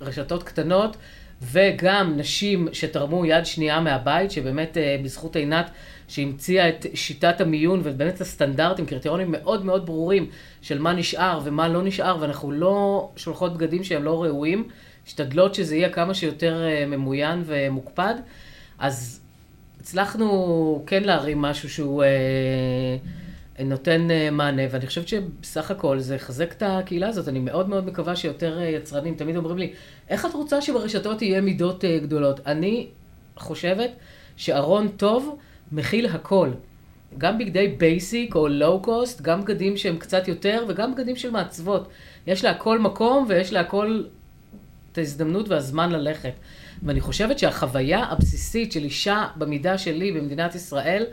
רשתות קטנות, וגם נשים שתרמו יד שנייה מהבית, שבאמת אה, בזכות עינת שהמציאה את שיטת המיון ובאמת הסטנדרטים, קריטריונים מאוד מאוד ברורים של מה נשאר ומה לא נשאר, ואנחנו לא שולחות בגדים שהם לא ראויים, משתדלות שזה יהיה כמה שיותר אה, ממוין ומוקפד, אז הצלחנו כן להרים משהו שהוא אה, נותן אה, מענה, ואני חושבת שבסך הכל זה יחזק את הקהילה הזאת. אני מאוד מאוד מקווה שיותר אה, יצרנים תמיד אומרים לי, איך את רוצה שברשתות יהיה מידות אה, גדולות? אני חושבת שארון טוב מכיל הכל. גם בגדי basic או low cost, גם בגדים שהם קצת יותר וגם בגדים של מעצבות. יש להכל מקום ויש להכל את ההזדמנות והזמן ללכת. ואני חושבת שהחוויה הבסיסית של אישה במידה שלי במדינת ישראל,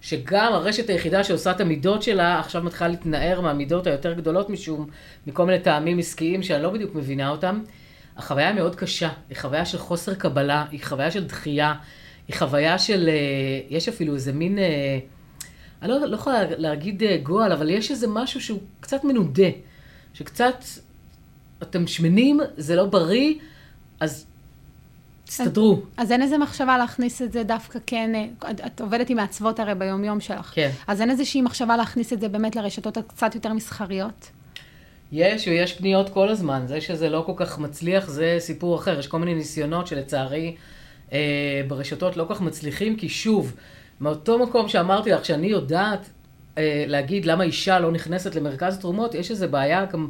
שגם הרשת היחידה שעושה את המידות שלה, עכשיו מתחילה להתנער מהמידות היותר גדולות משום, מכל מיני טעמים עסקיים שאני לא בדיוק מבינה אותם. החוויה היא מאוד קשה, היא חוויה של חוסר קבלה, היא חוויה של דחייה, היא חוויה של, אה, יש אפילו איזה מין, אה, אני לא, לא יכולה להגיד אה, גועל, אבל יש איזה משהו שהוא קצת מנודה, שקצת, אתם שמנים, זה לא בריא, אז תסתדרו. אז, אז אין איזה מחשבה להכניס את זה דווקא כן, את, את עובדת עם מעצבות הרי ביום-יום שלך. כן. אז אין איזושהי מחשבה להכניס את זה באמת לרשתות הקצת יותר מסחריות? יש, ויש פניות כל הזמן. זה שזה לא כל כך מצליח, זה סיפור אחר. יש כל מיני ניסיונות שלצערי אה, ברשתות לא כל כך מצליחים, כי שוב, מאותו מקום שאמרתי לך, שאני יודעת אה, להגיד למה אישה לא נכנסת למרכז תרומות, יש איזו בעיה גם...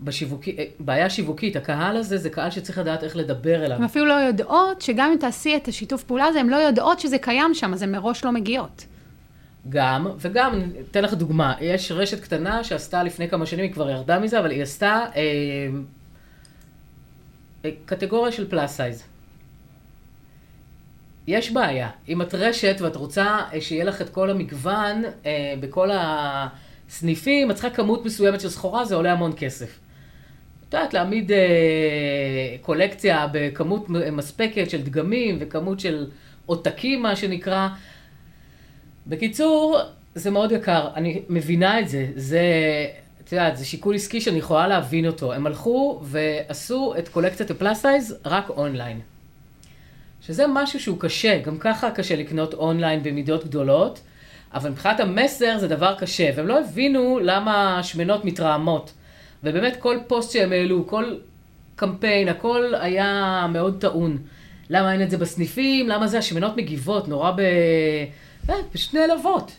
בשיווקי, אה, בעיה שיווקית, הקהל הזה זה קהל שצריך לדעת איך לדבר אליו. הן אפילו לא יודעות שגם אם תעשי את השיתוף פעולה הזה, הן לא יודעות שזה קיים שם, אז הן מראש לא מגיעות. גם, וגם, אני אתן לך דוגמה, יש רשת קטנה שעשתה לפני כמה שנים, היא כבר ירדה מזה, אבל היא עשתה אה, אה, קטגוריה של פלאס סייז. יש בעיה. אם את רשת ואת רוצה אה, שיהיה לך את כל המגוון אה, בכל הסניפים, את צריכה כמות מסוימת של סחורה, זה עולה המון כסף. את יודעת, להעמיד אה, קולקציה בכמות מספקת של דגמים וכמות של עותקים, מה שנקרא. בקיצור, זה מאוד יקר, אני מבינה את זה, זה, את יודעת, זה שיקול עסקי שאני יכולה להבין אותו. הם הלכו ועשו את קולקציית ה plus size רק אונליין. שזה משהו שהוא קשה, גם ככה קשה לקנות אונליין במידות גדולות, אבל מבחינת המסר זה דבר קשה, והם לא הבינו למה שמנות מתרעמות. ובאמת כל פוסט שהם העלו, כל קמפיין, הכל היה מאוד טעון. למה אין את זה בסניפים? למה זה? השמנות מגיבות, נורא ב... אה, פשוט נעלבות.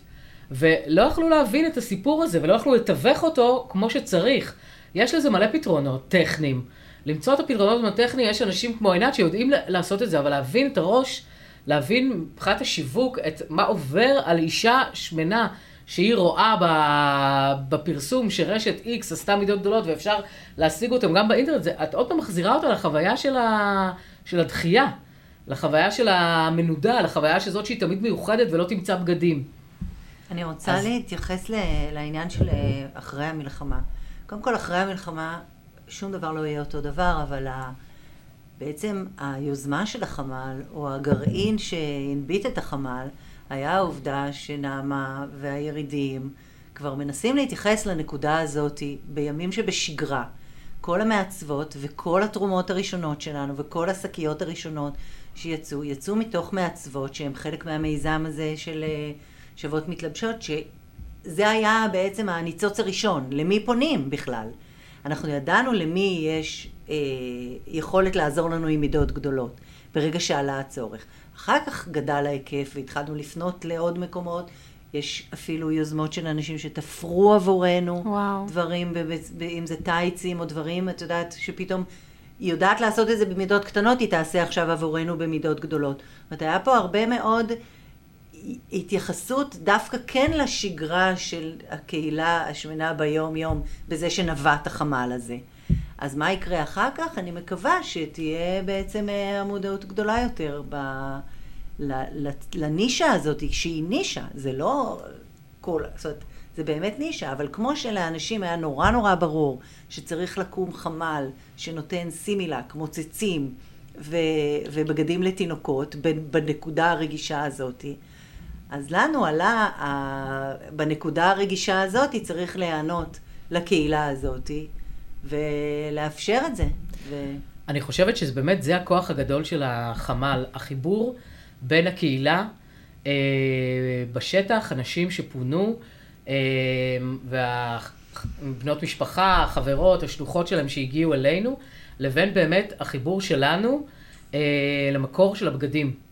ולא יכלו להבין את הסיפור הזה, ולא יכלו לתווך אותו כמו שצריך. יש לזה מלא פתרונות טכניים. למצוא את הפתרונות הטכניים, יש אנשים כמו עינת שיודעים לעשות את זה, אבל להבין את הראש, להבין מבחינת השיווק, את מה עובר על אישה שמנה. שהיא רואה בפרסום שרשת X עשתה מידות גדולות ואפשר להשיג אותם גם באינטרנט, זה, את עוד פעם מחזירה אותה לחוויה של, ה, של הדחייה, לחוויה של המנודה, לחוויה שזאת שהיא תמיד מיוחדת ולא תמצא בגדים. אני רוצה אז... להתייחס לעניין של אה, אחרי המלחמה. קודם כל, אחרי המלחמה שום דבר לא יהיה אותו דבר, אבל ה... בעצם היוזמה של החמ"ל, או הגרעין שהנביט את החמ"ל, היה העובדה שנעמה והירידים כבר מנסים להתייחס לנקודה הזאת בימים שבשגרה. כל המעצבות וכל התרומות הראשונות שלנו וכל השקיות הראשונות שיצאו, יצאו מתוך מעצבות שהן חלק מהמיזם הזה של אה, שוות מתלבשות, שזה היה בעצם הניצוץ הראשון, למי פונים בכלל. אנחנו ידענו למי יש אה, יכולת לעזור לנו עם מידות גדולות, ברגע שעלה הצורך. אחר כך גדל ההיקף והתחלנו לפנות לעוד מקומות. יש אפילו יוזמות של אנשים שתפרו עבורנו וואו. דברים, אם זה טייצים או דברים, את יודעת, שפתאום היא יודעת לעשות את זה במידות קטנות, היא תעשה עכשיו עבורנו במידות גדולות. זאת אומרת, היה פה הרבה מאוד התייחסות דווקא כן לשגרה של הקהילה השמנה ביום-יום, בזה שנבט החמ"ל הזה. אז מה יקרה אחר כך? אני מקווה שתהיה בעצם אה, המודעות גדולה יותר ב... לנישה הזאת, שהיא נישה, זה לא כל... זאת אומרת, זה באמת נישה, אבל כמו שלאנשים היה נורא נורא ברור שצריך לקום חמ"ל שנותן סימילק, מוצצים ו... ובגדים לתינוקות בנקודה הרגישה הזאת, אז לנו עלה, בנקודה הרגישה הזאת צריך להיענות לקהילה הזאת ולאפשר את זה. ו... אני חושבת שזה באמת, זה הכוח הגדול של החמ"ל, החיבור בין הקהילה אה, בשטח, אנשים שפונו, אה, והבנות משפחה, החברות, השלוחות שלהם שהגיעו אלינו, לבין באמת החיבור שלנו אה, למקור של הבגדים.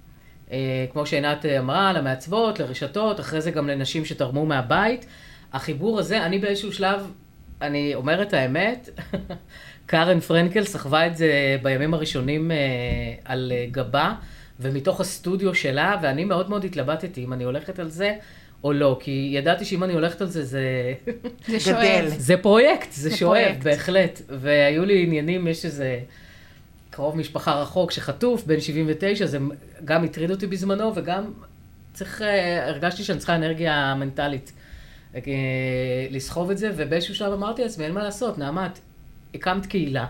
אה, כמו שעינת אמרה, למעצבות, לרשתות, אחרי זה גם לנשים שתרמו מהבית. החיבור הזה, אני באיזשהו שלב, אני אומרת האמת, קארן פרנקל סחבה את זה בימים הראשונים אה, על גבה, ומתוך הסטודיו שלה, ואני מאוד מאוד התלבטתי אם אני הולכת על זה, או לא, כי ידעתי שאם אני הולכת על זה, זה... זה שואב. זה פרויקט, זה, זה שואב, פרויקט. בהחלט. והיו לי עניינים, יש איזה קרוב משפחה רחוק שחטוף, בן 79, זה גם הטריד אותי בזמנו, וגם צריך, אה, הרגשתי שאני צריכה אנרגיה מנטלית אה, לסחוב את זה, ובאיזשהו שלב אמרתי לעצמי, אין מה לעשות, נעמת, הקמת קהילה.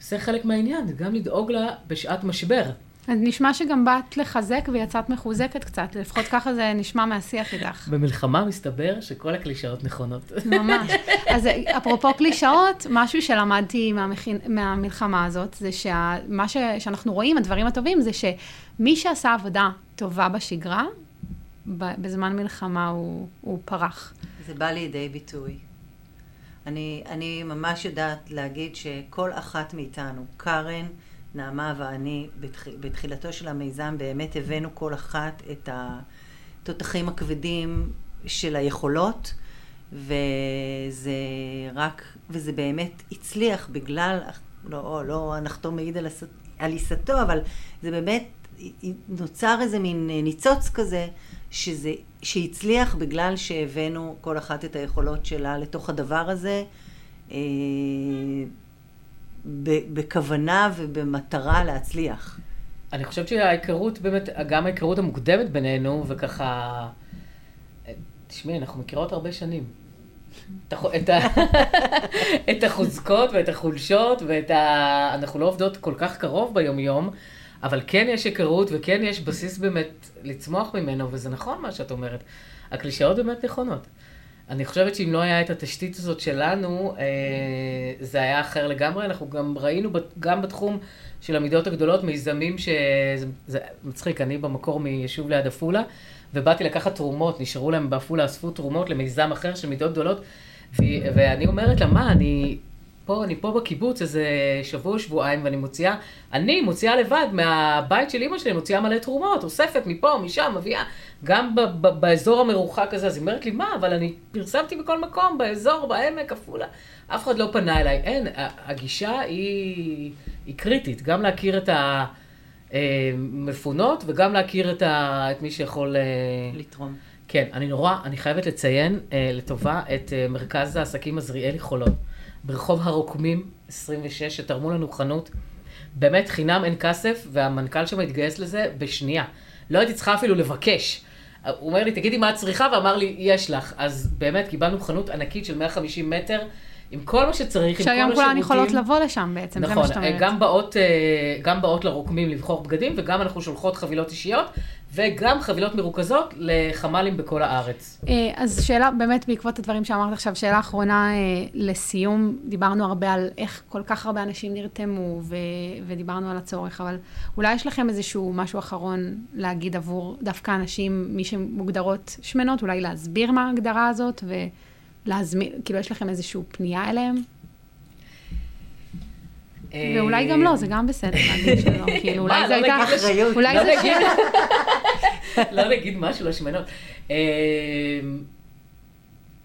זה חלק מהעניין, גם לדאוג לה בשעת משבר. אז נשמע שגם באת לחזק ויצאת מחוזקת קצת, לפחות ככה זה נשמע מהשיח איתך. במלחמה מסתבר שכל הקלישאות נכונות. ממש. אז אפרופו קלישאות, משהו שלמדתי מהמכין, מהמלחמה הזאת, זה שמה ש, שאנחנו רואים, הדברים הטובים, זה שמי שעשה עבודה טובה בשגרה, בזמן מלחמה הוא, הוא פרח. זה בא לידי ביטוי. אני, אני ממש יודעת להגיד שכל אחת מאיתנו, קארן, נעמה ואני, בתח, בתחילתו של המיזם באמת הבאנו כל אחת את התותחים הכבדים של היכולות, וזה רק, וזה באמת הצליח בגלל, לא, לא הנחתום מעיד על, הס- על עיסתו, אבל זה באמת נוצר איזה מין ניצוץ כזה, שזה, שהצליח בגלל שהבאנו כל אחת את היכולות שלה לתוך הדבר הזה, אה, בכוונה ובמטרה להצליח. אני חושבת שההיכרות באמת, גם ההיכרות המוקדמת בינינו, וככה... תשמעי, אנחנו מכירות הרבה שנים. את, ה... את החוזקות ואת החולשות ואת ה... אנחנו לא עובדות כל כך קרוב ביום-יום, אבל כן יש היכרות וכן יש בסיס באמת לצמוח ממנו, וזה נכון מה שאת אומרת. הקלישאות באמת נכונות. אני חושבת שאם לא היה את התשתית הזאת שלנו, אה, זה היה אחר לגמרי. אנחנו גם ראינו, גם בתחום של המידות הגדולות, מיזמים ש... זה מצחיק, אני במקור מיישוב ליד עפולה, ובאתי לקחת תרומות, נשארו להם בעפולה, אספו תרומות למיזם אחר של מידות גדולות, ו... ואני אומרת לה, מה, אני פה, אני פה בקיבוץ איזה שבוע, שבועיים, ואני מוציאה, אני מוציאה לבד מהבית של אימא שלי, מוציאה מלא תרומות, אוספת מפה, משם, מביאה, גם ב- ב- באזור המרוחק הזה. אז היא אומרת לי, מה, אבל אני פרסמתי בכל מקום, באזור, בעמק, עפולה. אף אחד לא פנה אליי. אין, הגישה היא, היא קריטית, גם להכיר את המפונות וגם להכיר את, ה, את מי שיכול... אה, לתרום. כן, אני נורא, אני חייבת לציין אה, לטובה את אה, מרכז העסקים עזריאלי חולון. ברחוב הרוקמים 26, שתרמו לנו חנות. באמת חינם אין כסף, והמנכ"ל שם התגייס לזה בשנייה. לא הייתי צריכה אפילו לבקש. הוא אומר לי, תגידי מה את צריכה, ואמר לי, יש לך. אז באמת קיבלנו חנות ענקית של 150 מטר, עם כל מה שצריך, עם כל שהיום השירותים. כולן יכולות לבוא לשם בעצם, זה מה נכון, שאת אומרת. גם באות, אה, גם באות לרוקמים לבחור בגדים, וגם אנחנו שולחות חבילות אישיות, וגם חבילות מרוכזות לחמ"לים בכל הארץ. אה, אז שאלה, באמת בעקבות הדברים שאמרת עכשיו, שאלה אחרונה אה, לסיום, דיברנו הרבה על איך כל כך הרבה אנשים נרתמו ו- ודיברנו על הצורך, אבל אולי יש לכם איזשהו משהו אחרון להגיד עבור דווקא אנשים, מי שמוגדרות שמנות, אולי להסביר מה ההגדרה הזאת ולהזמין, כאילו יש לכם איזושהי פנייה אליהם? ואולי גם לא, זה גם בסדר להגיד שלא, כאילו אולי זה לא הייתה, נגיד אחריות. אולי לא זה נגיד- שם, לא נגיד משהו לשמנות. אה,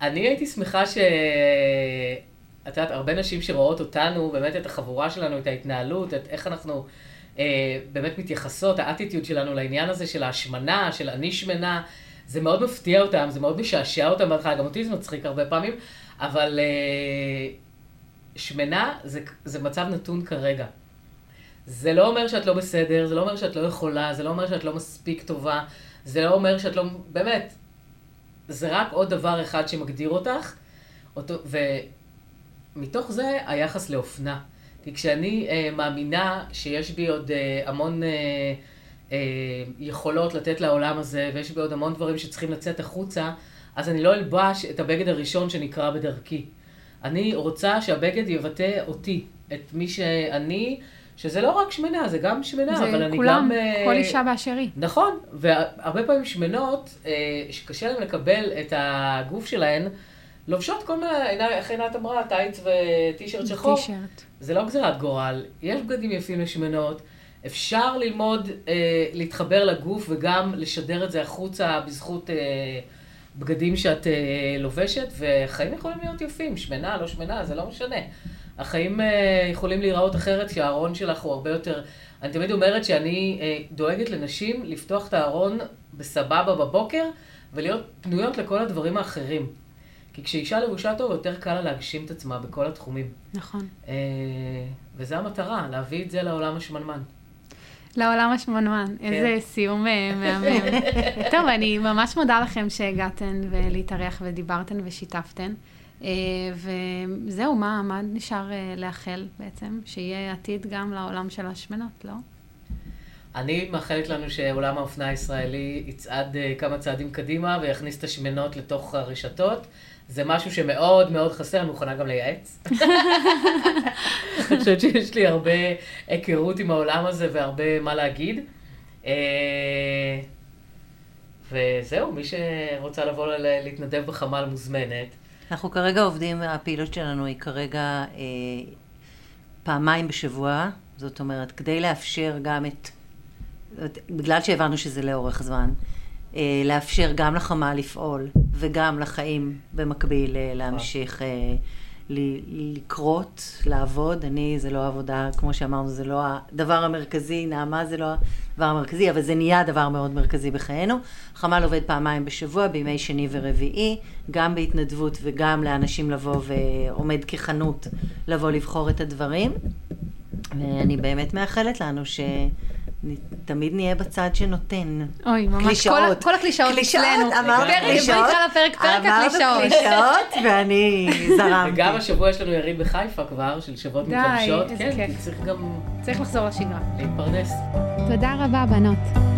אני הייתי שמחה ש... את יודעת, הרבה נשים שרואות אותנו, באמת את החבורה שלנו, את ההתנהלות, את איך אנחנו אה, באמת מתייחסות, האטיטיוד שלנו לעניין הזה של ההשמנה, של אני שמנה, זה מאוד מפתיע אותם, זה מאוד משעשע אותם בהתחלה, גם אותי זה מצחיק הרבה פעמים, אבל אה, שמנה זה, זה מצב נתון כרגע. זה לא אומר שאת לא בסדר, זה לא אומר שאת לא יכולה, זה לא אומר שאת לא מספיק טובה, זה לא אומר שאת לא... באמת, זה רק עוד דבר אחד שמגדיר אותך, אותו, ומתוך זה היחס לאופנה. כי כשאני אה, מאמינה שיש בי עוד אה, המון אה, יכולות לתת לעולם הזה, ויש בי עוד המון דברים שצריכים לצאת החוצה, אז אני לא אלבש את הבגד הראשון שנקרא בדרכי. אני רוצה שהבגד יבטא אותי, את מי שאני, שזה לא רק שמנה, זה גם שמנה, זה אבל אני כולם, גם... אה, כל אישה באשר היא. נכון, והרבה פעמים שמנות, אה, שקשה להן לקבל את הגוף שלהן, לובשות כל מיני, איך עינת אמרה, טייץ וטישרט שחור. טישרט. זה לא גזירת גורל, יש בגדים יפים לשמנות, אפשר ללמוד אה, להתחבר לגוף וגם לשדר את זה החוצה בזכות אה, בגדים שאת אה, לובשת, וחיים יכולים להיות יפים, שמנה, לא שמנה, זה לא משנה. החיים אה, יכולים להיראות אחרת כשהארון שלך הוא הרבה יותר... אני תמיד אומרת שאני אה, דואגת לנשים לפתוח את הארון בסבבה בבוקר, ולהיות פנויות לכל הדברים האחרים. כי כשאישה לבושה טוב, יותר קל לה להגשים את עצמה בכל התחומים. נכון. אה, וזה המטרה, להביא את זה לעולם השמנמן. לעולם השמנמן, כן. איזה סיום אה, מהמם. טוב, אני ממש מודה לכם שהגעתן ולהתארח ודיברתן ושיתפתן. אה, וזהו, מה, מה נשאר אה, לאחל בעצם? שיהיה עתיד גם לעולם של השמנות, לא? אני מאחלת לנו שעולם האופנה הישראלי יצעד אה, כמה צעדים קדימה ויכניס את השמנות לתוך הרשתות. זה משהו שמאוד מאוד חסר, אני מוכנה גם לייעץ. אני חושבת שיש לי הרבה היכרות עם העולם הזה והרבה מה להגיד. אה, וזהו, מי שרוצה לבוא להתנדב בחמ"ל מוזמנת. אנחנו כרגע עובדים, הפעילות שלנו היא כרגע אה, פעמיים בשבוע, זאת אומרת, כדי לאפשר גם את- בגלל שהבנו שזה לאורך זמן, אה, לאפשר גם לחמ"ל לפעול וגם לחיים במקביל אה, להמשיך אה, לקרות, לעבוד. אני, זה לא עבודה, כמו שאמרנו, זה לא הדבר המרכזי, נעמה זה לא הדבר המרכזי, אבל זה נהיה דבר מאוד מרכזי בחיינו. חמ"ל עובד פעמיים בשבוע, בימי שני ורביעי, גם בהתנדבות וגם לאנשים לבוא ועומד כחנות לבוא לבחור את הדברים. ואני באמת מאחלת לנו שתמיד נהיה בצד שנותן. אוי, ממש, כל, קלישאות. כל הקלישאות קלישאות, אצלנו. אמרת פרק, בואי קלישאות. נקרא לפרק פרק אמרת הקלישאות. קלישאות, ואני זרמתי. וגם השבוע יש לנו יריד בחיפה כבר, של שבועות די, מתלבשות. איזה כן, כיף. כי צריך גם צריך לחזור לשגרה. להתפרנס. תודה רבה, בנות.